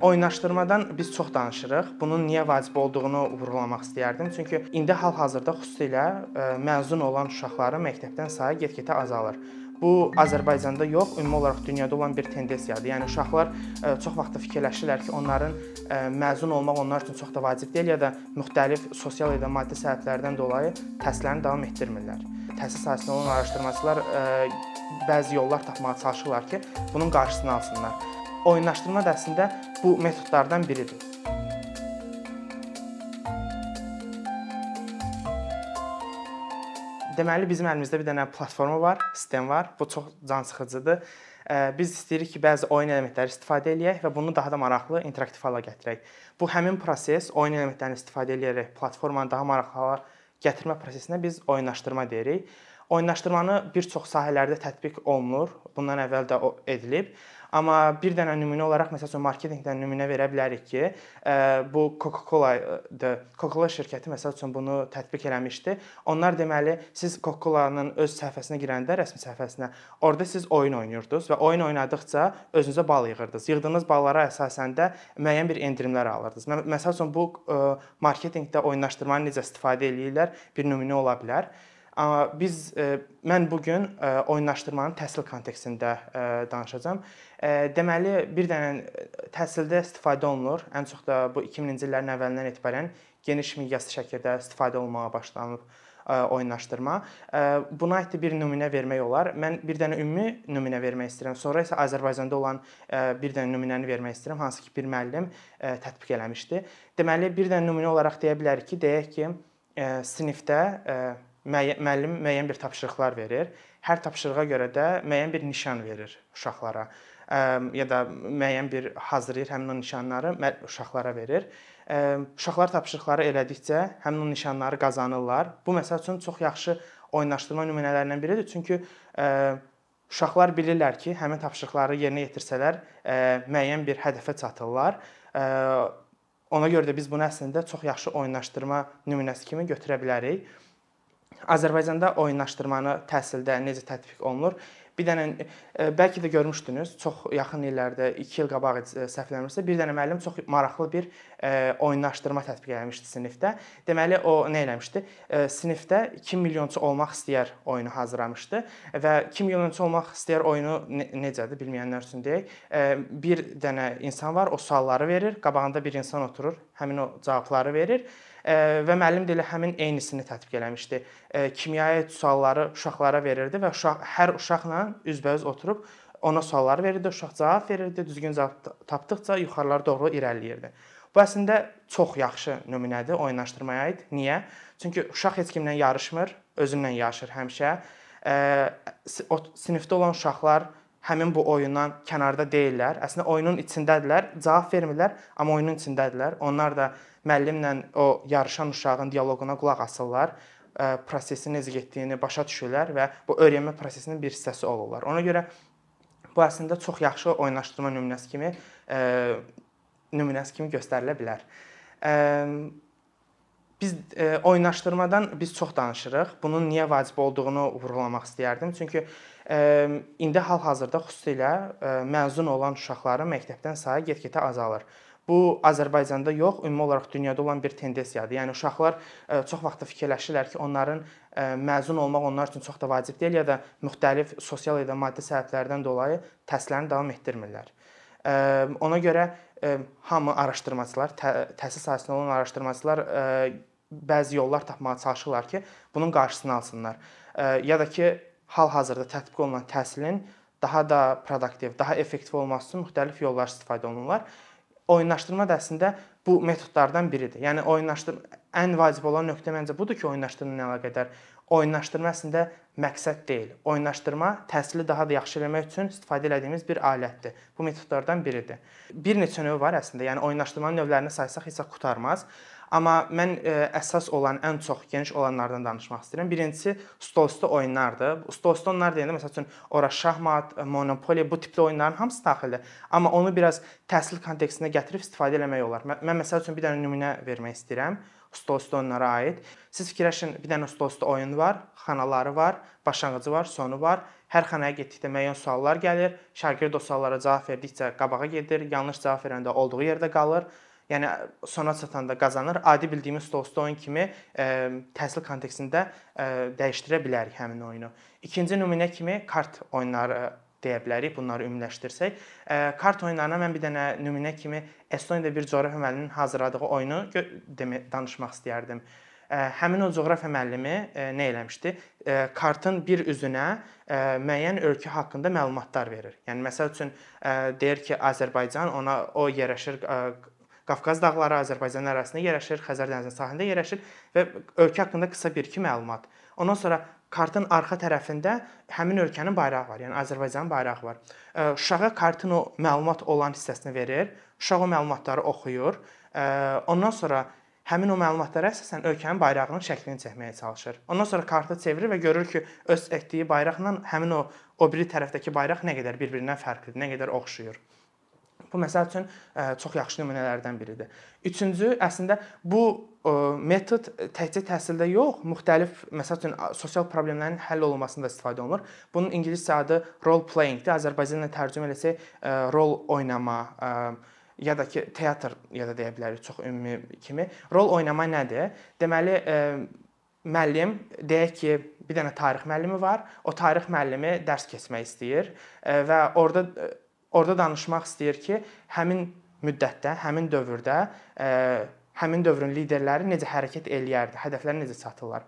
Oyunlaşdırmadan biz çox danışırıq. Bunun niyə vacib olduğunu vurğulamaq istəyərdim. Çünki indi hal-hazırda xüsusilə e, məzun olan uşaqların məktəbdən sayı get-gedə azalır. Bu Azərbaycanda yox, ümumi olaraq dünyada olan bir tendensiyadır. Yəni uşaqlar e, çox vaxt fikirləşirlər ki, onların e, məzun olmaq onlar üçün çox da vacib deyil ya da müxtəlif sosial da maddi səbəblərdən dolayı təhsillərini davam etdirmirlər. Təhsil sahəsində olan araşdırmaçılar bəzi yollar tapmağa çalışırlar ki, bunun qarşısını alsınlar. Oyunlaşdırma da əslində bu metodlardan biridir. Deməli bizim əlimizdə bir dənə platforma var, sistem var. Bu çox cansıxıcıdır. Biz istəyirik ki, bəzi oyun elementləri istifadə eləyək və bunu daha da maraqlı, interaktiv hala gətirək. Bu həmin proses oyun elementlərini istifadə edərək platformanı daha maraqlı hala gətirmə prosesinə biz oyunlaşdırma deyirik. Oyunlaşdırmanı bir çox sahələrdə tətbiq olunur. Bundan əvvəl də edilib. Amma bir dənə nümunə olaraq məsəl üçün marketinqdən nümunə verə bilərik ki, bu Coca-Cola-dır. Coca-Cola şirkəti məsəl üçün bunu tətbiq eləmişdi. Onlar deməli siz Coca-Cola-nın öz səhifəsinə girəndə, rəsmi səhifəsinə, orada siz oyun oynayırdınız və oyun oynadıkca özünüzə bal yığırdınız. Yığdığınız ballara əsasən də müəyyən bir endirimlər alırdınız. Məsəl üçün bu marketinqdə oyunlaşdırmanı necə istifadə eləyirlər bir nümunə ola bilər. Biz e, mən bu gün e, oyunlaşdırmanın təhsil kontekstində e, danışacağam. Deməli, bir dənə təhsildə istifadə olunur. Ən çox da bu 2000-ci illərin əvvəlindən etibarən geniş miqyaslı şəkildə istifadə olunmağa başlanıb oyunlaşdırma. Buna aid bir nümunə vermək olar. Mən bir dənə ümumi nümunə vermək istəyirəm. Sonra isə Azərbaycanda olan bir dənə nümunəni vermək istəyirəm, hansı ki, bir müəllim tətbiq eləmişdi. Deməli, bir dənə nümunə olaraq deyə bilərik ki, deyək ki, sinifdə müəllim müəyyən bir tapşırıqlar verir. Hər tapşırığa görə də müəyyən bir nişan verir uşaqlara ya da müəyyən bir hazırlayır həmin o nişanları uşaqlara verir. Uşaqlar tapşırıqları elədikcə həmin o nişanları qazanırlar. Bu məsəl üçün çox yaxşı oyunlaşdırma nümunələrindən biridir. Çünki uşaqlar bilirlər ki, həmin tapşırıqları yerinə yetirsələr müəyyən bir hədəfə çatırlar. Ona görə də biz bunu əslində çox yaxşı oyunlaşdırma nümunəsi kimi götürə bilərik. Azərbaycanda oyunlaşdırmanı təhsildə necə tətbiq olunur? Bir dənə e, bəlkə də görmüşdünüz, çox yaxın illərdə 2 il qabaq e, səhv eləmirəmsə, bir dənə müəllim çox maraqlı bir e, oyunlaşdırma tətbiq etmişdi sinifdə. Deməli o nə eləmişdi? Sinifdə 2 milyonçu olmaq istəyər oyunu hazırlamışdı və 2 milyonçu olmaq istəyər oyunu necədir bilməyənlər üçün deyək. Bir dənə insan var, o sualları verir, qabağında bir insan oturur, həmin o cavabları verir və müəllim də elə həmin eynisini tətbiq eləmişdi. Kimyəvi sualları uşaqlara verirdi və uşaq hər uşaqla üzbəüz oturub ona suallar verirdi, uşaq cavab verirdi, düzgün cavab tapdıqca yuxarılara doğru irəliləyirdi. Bu əslində çox yaxşı nümunədir oyunlaşdırmaya aid. Niyə? Çünki uşaq heç kimlə yarışmır, özünlə yarışır həmişə. Sinifdə olan uşaqlar həmin bu oyundan kənarda deyillər. Əslində oyunun içindədirlər, cavab vermirlər, amma oyunun içindədirlər. Onlar da müəllimlə o yarışan uşağın dialoquna qulaq asırlar, prosesin necə getdiyini başa düşürlər və bu öyrənmə prosesinin bir hissəsi olurlar. Ona görə bu əslində çox yaxşı oyunlaşdırma nümunəsi kimi nümunəsi kimi göstərilə bilər. Biz oyunlaşdırmadan biz çox danışırıq. Bunun niyə vacib olduğunu vurğulamaq istəyərdim. Çünki indi hal-hazırda xüsusilə məzun olan uşaqların məktəbdən sayı get-gedə azalır. Bu Azərbaycanda yox, ümumi olaraq dünyada olan bir tendensiyadır. Yəni uşaqlar e, çox vaxt fikirləşirlər ki, onların e, məzun olmaq onlar üçün çox da vacib deyil ya da müxtəlif sosial da maddi səbəblərdən dolayı təhsillərini davam etdirmirlər. E, ona görə hamı araşdırmaçılar, təhsil sahəsində olan araşdırmaçılar bəzi yollar tapmağa çalışırlar ki, bunun qarşısını alsınlar. Ya da ki, hal-hazırda tətbiq olunan təhsilin daha da produktiv, daha effektiv olması üçün müxtəlif yollar istifadə olunurlar oyunlaşdırma da əslində bu metodlardan biridir. Yəni oyunlaşdırma ən vacib olan nöqtə məncə budur ki, oyunlaşdırma ilə əlaqədar oyunlaşdırma əslində məqsəd deyil. Oyunlaşdırma təhsili daha da yaxşı eləmək üçün istifadə etdiyimiz bir alətdir. Bu metodlardan biridir. Bir neçə növ var əslində. Yəni oyunlaşdırmanın növlərini saysaq heç qurtarmaz. Amma mən ə, e, əsas olan, ən çox geniş olanlardan danışmaq istəyirəm. Birincisi stolüstü oyunlardır. Stolüstü oyunlar deyəndə məsəl üçün ora şahmat, monopoly bu tipli oyunların hamısı daxildir. Amma onu biraz təhsil kontekstində gətirib istifadə etmək olar. Mən, mən məsəl üçün bir dənə nümunə vermək istəyirəm. stolüstü oyunlara aid. Siz fikirləşin, bir dənə stolüstü oyun var, xanaları var, başlanğıcı var, sonu var. Hər xanaya getdikdə müəyyən suallar gəlir. Şagird o suallara cavab verdikcə qabağa gedir, yanlış cavab verəndə olduğu yerdə qalır. Yəni sona çatanda qazanır. Adi bildiyimiz stolüstü oyun kimi ə, təhsil kontekstində ə, dəyişdirə bilərik həmin oyunu. İkinci nümunə kimi kart oyunları deyə bilərik. Bunları ümumiləşdirsək, kart oyunlarına mən bir dənə nümunə kimi Estoniyada bir coğrafiya müəlliminin hazırladığı oyunu danışmaq istəyərdim. Həmin o coğrafiya müəllimi nə eləmişdi? Kartın bir üzünə müəyyən ölkə haqqında məlumatlar verir. Yəni məsəl üçün deyir ki, Azərbaycan ona o yerləşir Qafqaz dağları Azərbaycan ərazisində yerləşir, Xəzər dənizinin sahilində yerləşir və ölkə haqqında qısa bir-iki məlumat. Ondan sonra kartın arxa tərəfində həmin ölkənin bayrağı var. Yəni Azərbaycanın bayrağı var. Uşağa kartın o məlumat olan hissəsini verir. Uşaq o məlumatları oxuyur. Ondan sonra həmin o məlumatlara əsasən ölkənin bayrağının şəklini çəkməyə çalışır. Ondan sonra kartı çevirir və görür ki, öz etdiyi bayraqla həmin o o biri tərəfdəki bayraq nə qədər bir-birindən fərqlidir, nə qədər oxşuyur. Bu məsəl üçün çox yaxşı nümunələrdən biridir. Üçüncü, əslində bu metod təkcə təhsildə yox, müxtəlif məsəl üçün sosial problemlərin həll olunmasında istifadə olunur. Bunun ingiliscə adı role playing-dir. Azərbaycanla tərcümə etsək, rol oynama ya da ki, teatr ya da deyə bilərik çox ümumi kimi. Rol oynama nədir? Deməli, müəllim deyək ki, bir dənə tarix müəllimi var. O tarix müəllimi dərs keçmək istəyir və orada orada danışmaq istəyir ki, həmin müddətdə, həmin dövrdə ə, həmin dövrün liderləri necə hərəkət eləyərdi, hədəflərə necə çatırlar.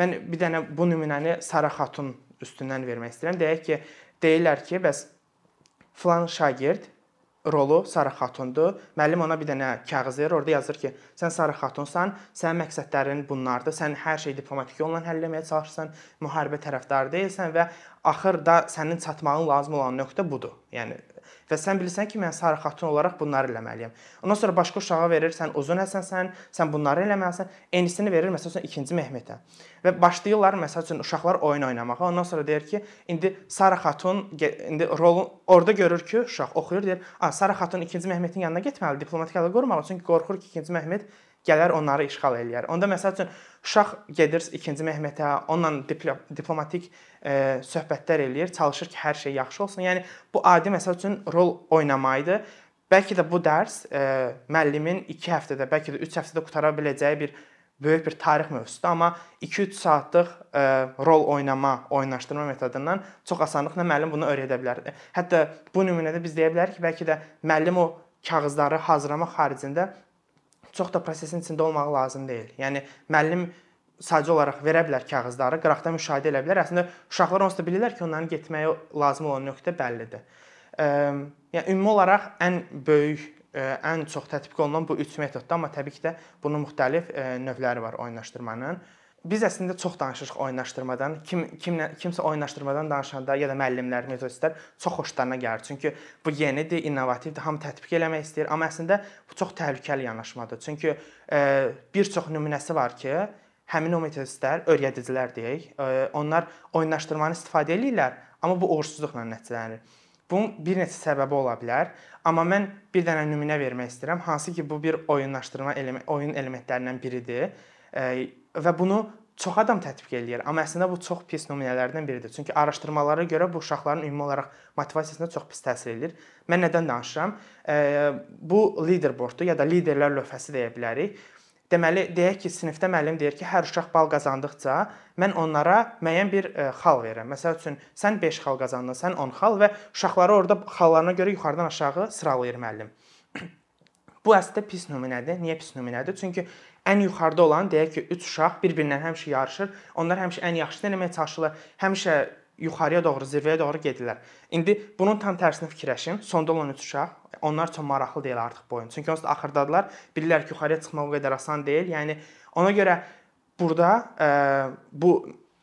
Mən bir dənə bu nümunəni Sara xatun üstündən vermək istəyirəm. Deyək ki, deyirlər ki, bəs filan şagird rolu Sara xatundur. Müəllim ona bir dənə kağız verir, orada yazır ki, sən Sara xatunsan, sənin məqsədlərin bunlardır. Sən hər şeyi diplomatik yolla həll etməyə çalışırsan, müharibə tərəfdarı deyilsən və axırda sənin çatmağın lazım olan nöqtə budur. Yəni və sən bilirsən ki, mən sarı xatun olaraq bunları eləməliyəm. Ondan sonra başqa uşağa verir, sən uzun həsənsən, sən bunları eləməlisən. Eynisini verir məsəl üçün ikinci Mehmetə. Və başlayırlar məsəl üçün uşaqlar oyun oynamağa. Ondan sonra deyir ki, indi Sara xatun indi rolu orada görür ki, uşaq oxuyur, deyir, "A, Sara xatun ikinci Mehmetin yanına getməli, diplomatik əlaqə qurmalı, çünki qorxur ki, ikinci Mehmet gələr onları işğal eləyər. Onda məsəl üçün uşaq gedir 2-ci Mehmetə, onunla diplomatik e, söhbətlər eləyir, çalışır ki, hər şey yaxşı olsun. Yəni bu adi məsəl üçün rol oynama idi. Bəlkə də bu dərs e, müəllimin 2 həftədə, bəlkə də 3 həftədə qutara biləcəyi bir böyük bir tarix mövzusudur, amma 2-3 saatlıq e, rol oynama, oyunlaşdırma metodundan çox asanlıqla müəllim bunu öyrədə bilər. Hətta bu nümunədə biz deyə bilərik ki, bəlkə də müəllim o kağızları hazırlamaq xaricində çox da prosesin içində olmaq lazım deyil. Yəni müəllim sadəcə olaraq verə bilər kağızları, qıraqdan müşahidə edə bilər. Əslində uşaqlar onsuz da bilirlər ki, onların getməyə lazım olan nöqtə bəllidir. Yəni ümumi olaraq ən böyük ən çox tətbiq olunan bu üç metoddur, amma təbii ki də bunun müxtəlif növləri var oyunlaşdırmanın biz əslində çox danışırıq oyunlaşdırmadan. Kim kimlə kimsə oyunlaşdırmadan danışanda ya da müəllimlər, metodistlər çox xoşlarına gəlir. Çünki bu yenidir, innovativdir, hamı tətbiq eləmək istəyir, amma əslində bu çox təhlükəli yanaşmadır. Çünki e, bir çox nümunəsi var ki, həmin o metodistlər, öyrədicilər deyək, e, onlar oyunlaşdırmanı istifadə edirlər, amma bu uğursuzluqla nəticələnir. Bunun bir neçə səbəbi ola bilər, amma mən bir dənə nümunə vermək istəyirəm, hansı ki, bu bir oyunlaşdırma element, oyun elementlərindən biridir və bunu çox adam tətbiq eləyir. Amma əslində bu çox pis nümunələrdən biridir. Çünki araşdırmalara görə bu uşaqların ümumi olaraq motivasiyasına çox pis təsir eləyir. Mən nədən danışıram? Bu leaderboarddur ya da liderlər lövhəsi deyə bilərik. Deməli, deyək ki, sinifdə müəllim deyir ki, hər uşaq bal qazandıqca mən onlara müəyyən bir xal verirəm. Məsəl üçün, sən 5 xal qazandın, sən 10 xal və uşaqları orada xallarına görə yuxarıdan aşağı sıralayır müəllim. Bu əslində pis nümunədir. Niyə pis nümunədir? Çünki ən yuxarıda olan deyək ki, 3 uşaq bir-birindən həmişə yarışır. Onlar həmişə ən yaxşısını eləməyə çalışırlar. Həmişə yuxarıya doğru, zirvəyə doğru gedirlər. İndi bunun tam tərsini fikirləşin. Sonda olan 3 uşaq, onlar üçün maraqlı deyil artıq bu oyun. Çünki da axırdadılar. Bilirlər ki, yuxarıya çıxmaq o qədər asan deyil. Yəni ona görə burada ə, bu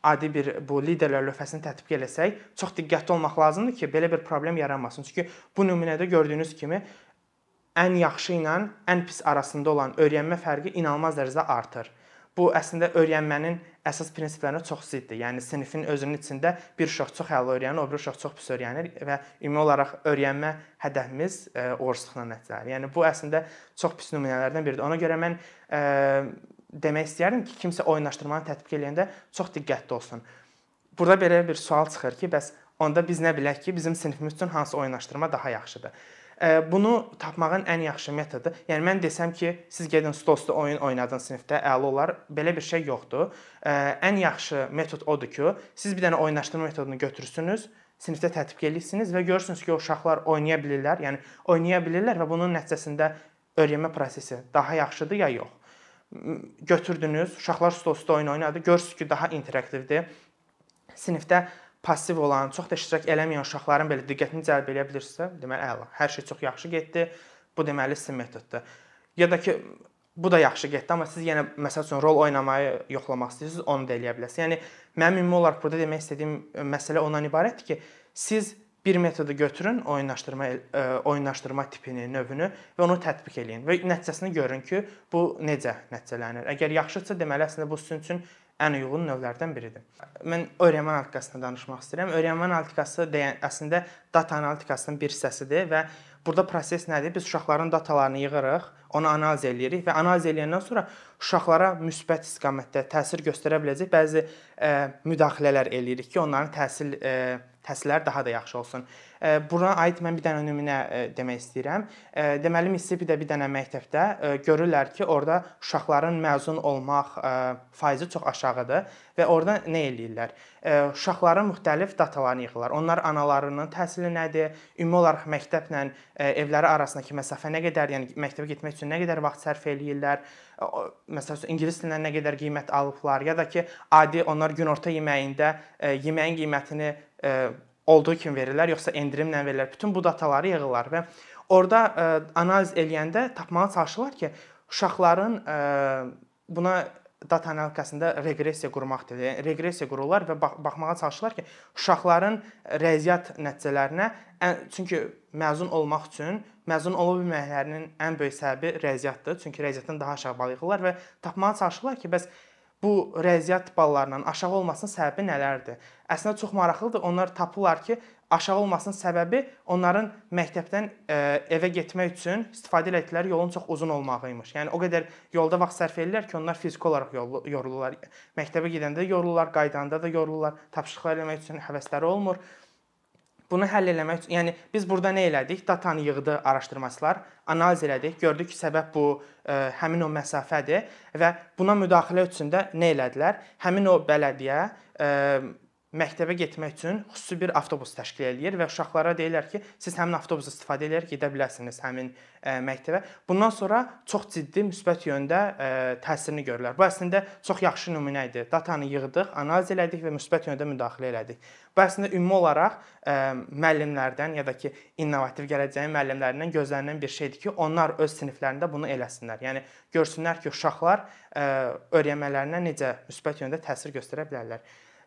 adi bir bu liderlər lövhəsini tətbiq eləsək, çox diqqətli olmaq lazımdır ki, belə bir problem yaranmasın. Çünki bu nümunədə gördüyünüz kimi ən yaxşı ilə ən pis arasında olan öyrənmə fərqi inanılmaz dərəcədə artır. Bu əslində öyrənmənin əsas prinsiplərinə çox ziddir. Yəni sinifin özünün içində bir uşaq çox əla öyrənir, o biri uşaq çox pis öyrənir və ümumi olaraq öyrənmə hədəfimiz e, uğursuzluqla nəticələnir. Yəni bu əslində çox pis nümunələrdən biridir. Ona görə mən e, demək istəyirəm ki, kimsə oyunlaşdırmanı tətbiq edəndə çox diqqətli olsun. Burada belə bir sual çıxır ki, bəs onda biz nə bilək ki, bizim sinifimiz üçün hansı oyunlaşdırma daha yaxşıdır? Bunu tapmağın ən yaxşı metodu, yəni mən desəm ki, siz gedin stol-üstü oyun oynadın sinifdə, əla olar. Belə bir şey yoxdur. Ən yaxşı metod odur ki, siz bir dənə oyunlaşdırma metodunu götürürsünüz, sinifdə tətbiq edirsiniz və görürsünüz ki, o uşaqlar oynaya bilirlər, yəni oynaya bilirlər və bunun nəticəsində öyrənmə prosesi daha yaxşıdır ya yox. Götürdünüz, uşaqlar stol-üstü oyun oynadı, görürsüz ki, daha interaktivdir. Sinifdə passiv olan, çox da iştirak eləməyən uşaqların belə diqqətini cəlb edə bilirsə, deməli əla. Hər şey çox yaxşı getdi. Bu deməli sizin metoddur. Ya da ki bu da yaxşı getdi, amma siz yenə məsəl üçün rol oynamayı yoxlamaq istəyirsiniz, onu da eləyə bilərsiniz. Yəni mənim ümumi olaraq burada demək istədiyim məsələ ondan ibarətdir ki, siz bir metodu götürün, oyunlaşdırma e, oyunlaşdırma tipini, növünü və onu tətbiq eləyin və nəticəsini görün ki, bu necə nəticələnir. Əgər yaxşıdsa, deməli əslində bu sizin üçün ən uyğun növlərdən biridir. Mən öyrənmə analitikasından danışmaq istəyirəm. Öyrənmə analitikası deyən əslində data analitikasının bir hissəsidir və burada proses nədir? Biz uşaqların datalarını yığırıq, onu analiz eləyirik və analiz eləyəndən sonra uşaqlara müsbət istiqamətdə təsir göstərə biləcək bəzi ə, e, müdaxilələr eləyirik ki, onların təhsil ə, e, təhsilləri daha da yaxşı olsun. Buna aid mən bir dənə nümunə demək istəyirəm. Deməli Mississippi-də bir dənə məktəbdə görürlər ki, orada uşaqların məzun olmaq faizi çox aşağıdır və orada nə eləyirlər? Uşaqların müxtəlif datalarını yığırlar. Onlar analarının təhsili nədir? Ümumi olaraq məktəblə evləri arasındakı məsafə nə qədər, yəni məktəbə getmək üçün nə qədər vaxt sərf eləyirlər? Məsələn, ingilis dilindən nə qədər qiymət alıblar, ya da ki, adi onlar günorta yeməyində yeməyin qiymətini olduğu kimi verirlər, yoxsa endirimlə verirlər. Bütün bu dataları yığırlar və orada e, analiz eləyəndə tapmağa çalışırlar ki, uşaqların e, buna data analitikasında reqressiya qurmaq deyilir. Yəni reqressiya qururlar və bax baxmağa çalışırlar ki, uşaqların riyaziyyat nəticələrinə çünki məzun olmaq üçün məzun ola bilməklərinin ən böyük səbəbi riyaziyyatdır. Çünki riyaziyyatdan daha aşağı bal yığırlar və tapmağa çalışırlar ki, bəs bu riyaziyyat ballarının aşağı olmasının səbəbi nələrdir? Əslində çox maraqlıdır. Onlar tapırlar ki, aşağı olmasının səbəbi onların məktəbdən e, evə getmək üçün istifadə etdikləri yolun çox uzun olmağıymış. Yəni o qədər yolda vaxt sərf edirlər ki, onlar fiziki olaraq yorulurlar. Məktəbə gedəndə də yorulurlar, qaydanda da yorulurlar, tapşırıqlar eləmək üçün həvəsləri olmur. Bunu həll eləmək üçün, yəni biz burada nə elədik? Datanı yığdı araşdırmaçılar, analiz elədik, gördük ki, səbəb bu ə, e, həmin o məsafədir və buna müdaxilə üçün də nə elədilər? Həmin o bələdiyyə ə, e, məktəbə getmək üçün xüsusi bir avtobus təşkil eləyir və uşaqlara deyirlər ki, siz həmin avtobusu istifadə edərək gedə bilərsiniz həmin e, məktəbə. Bundan sonra çox ciddi müsbət yöndə e, təsirini görürlər. Bu əslində çox yaxşı nümunə idi. Datanı yığdıq, analiz elədik və müsbət yöndə müdaxilə elədik. Bu əslində ümumi olaraq e, müəllimlərdən ya da ki, innovativ gələcəyin müəllimlərindən gözlənilən bir şeydir ki, onlar öz siniflərində bunu eləsinlər. Yəni görsünlər ki, uşaqlar öyrənmələrinə necə müsbət yöndə təsir göstərə bilərlər.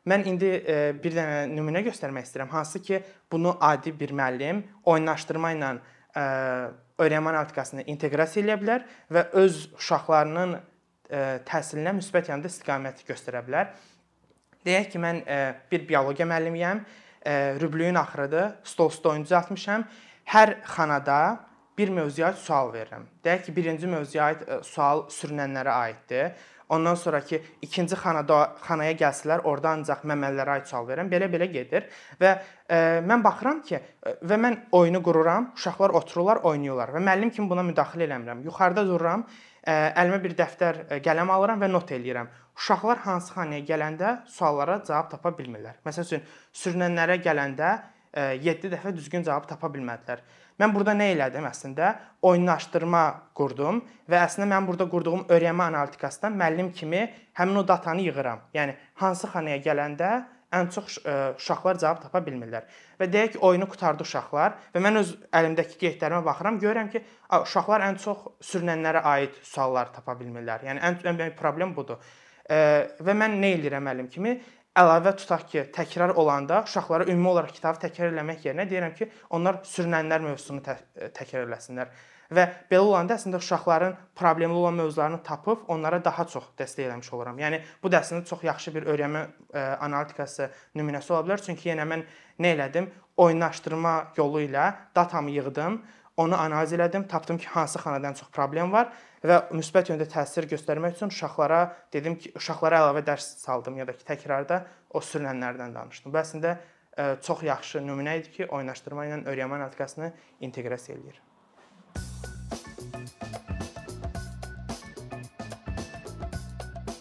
Mən indi e, bir dənə nümunə göstərmək istəyirəm, hansı ki, bunu adi bir müəllim oyunlaşdırma ilə e, öyrənmə analitikasını inteqrasiya edə bilər və öz uşaqlarının e, təhsilinə müsbət yanda istiqamət göstərə bilər. Deyək ki, mən bir biologiya müəllimiyəm. Rüblüyün axırıdır. Stol-üstü oyun düzəltmişəm. Hər xanada bir mövzuya aid sual verirəm. Deyək ki, birinci mövzuya aid sual sürünənlərə aiddir. Ondan sonrakı ikinci xanada xanaya gəlsələr, orada ancaq məməlilərə aid sual verirəm. Belə-belə gedir və e, mən baxıram ki, e, və mən oyunu qururam, uşaqlar otururlar, oynayırlar və müəllim kimi buna müdaxilə eləmirəm. Yuxarıda dururam, e, əlimə bir dəftər, e, qələm alıram və not eləyirəm. Uşaqlar hansı xanaya gələndə suallara cavab tapa bilmirlər. Məsəl üçün, sürünənlərə gələndə 7 e, dəfə düzgün cavab tapa bilmədilər. Mən burada nə elədim əslində? Oyunlaşdırma qurdum və əslində mən burada qurduğum öyrənmə analitikasından müəllim kimi həmin o datanı yığıram. Yəni hansı xanaya gələndə ən çox e, uşaqlar cavab tapa bilmirlər. Və deyək ki, oyunu qutardı uşaqlar və mən öz əlimdəki qeydlərimə baxıram, görürəm ki, uşaqlar ən çox sürünənlərə aid suallar tapa bilmirlər. Yəni ən, ən böyük problem budur. E, və mən nə edirəm müəllim kimi? Əlavə tutaq ki, təkrar olanda uşaqlara ümumi olaraq kitabı təkrar eləmək yerinə deyirəm ki, onlar sürünənlər mövzusunu tə təkrar eləsinlər. Və belə olanda əslində uşaqların problemli olan mövzularını tapıb onlara daha çox dəstək eləmiş oluram. Yəni bu da əslində çox yaxşı bir öyrənmə ə, e, analitikası nümunəsi ola bilər. Çünki yenə mən nə elədim? Oyunlaşdırma yolu ilə datamı yığdım. Onu analiz elədim, tapdım ki, hansı xanada ən çox problem var və müsbət yöndə təsir göstərmək üçün uşaqlara dedim ki, uşaqlara əlavə dərs saldım ya da ki, təkrarda o sürünənlərdən danışdım. Bu əslində e, çox yaxşı nümunə idi ki, oyunlaşdırma ilə öyrənmə analitikasını inteqrasiya eləyir.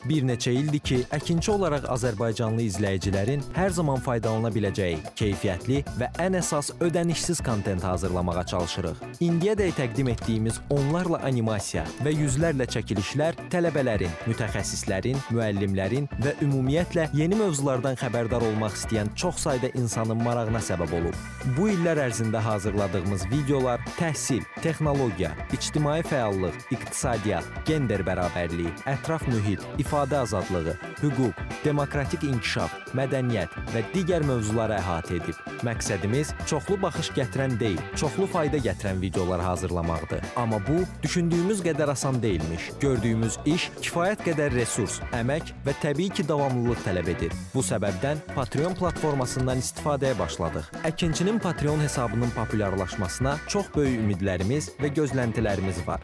Bir neçə ildir ki, əkinçi olaraq azərbaycanlı izləyicilərin hər zaman faydalana biləcəyi keyfiyyətli və ən əsas ödənişsiz kontent hazırlamağa çalışırıq. İndiyədək təqdim etdiyimiz onlarla animasiya və yüzlərlə çəkilişlər tələbələrin, mütəxəssislərin, müəllimlərin və ümumiyyətlə yeni mövzulardan xəbərdar olmaq istəyən çox sayda insanın marağına səbəb olub. Bu illər ərzində hazırladığımız videolar təhsil, texnologiya, ictimai fəallıq, iqtisadiyyat, gender bərabərliyi, ətraf mühit, ifadə azadlığı, hüquq, demokratik inkişaf, mədəniyyət və digər mövzuları əhatə edib. Məqsədimiz çoxlu baxış gətirən deyil, çoxlu fayda gətirən videolar hazırlamaqdır. Amma bu düşündüyümüz qədər asan deyilmiş. Gördüyümüz iş kifayət qədər resurs, əmək və təbii ki, davamlılıq tələb edir. Bu səbəbdən Patreon platformasından istifadəyə başladıq. Əkinçinin Patreon hesabının populyarlaşmasına çox böyük ümidlərimiz və gözləntilərimiz var.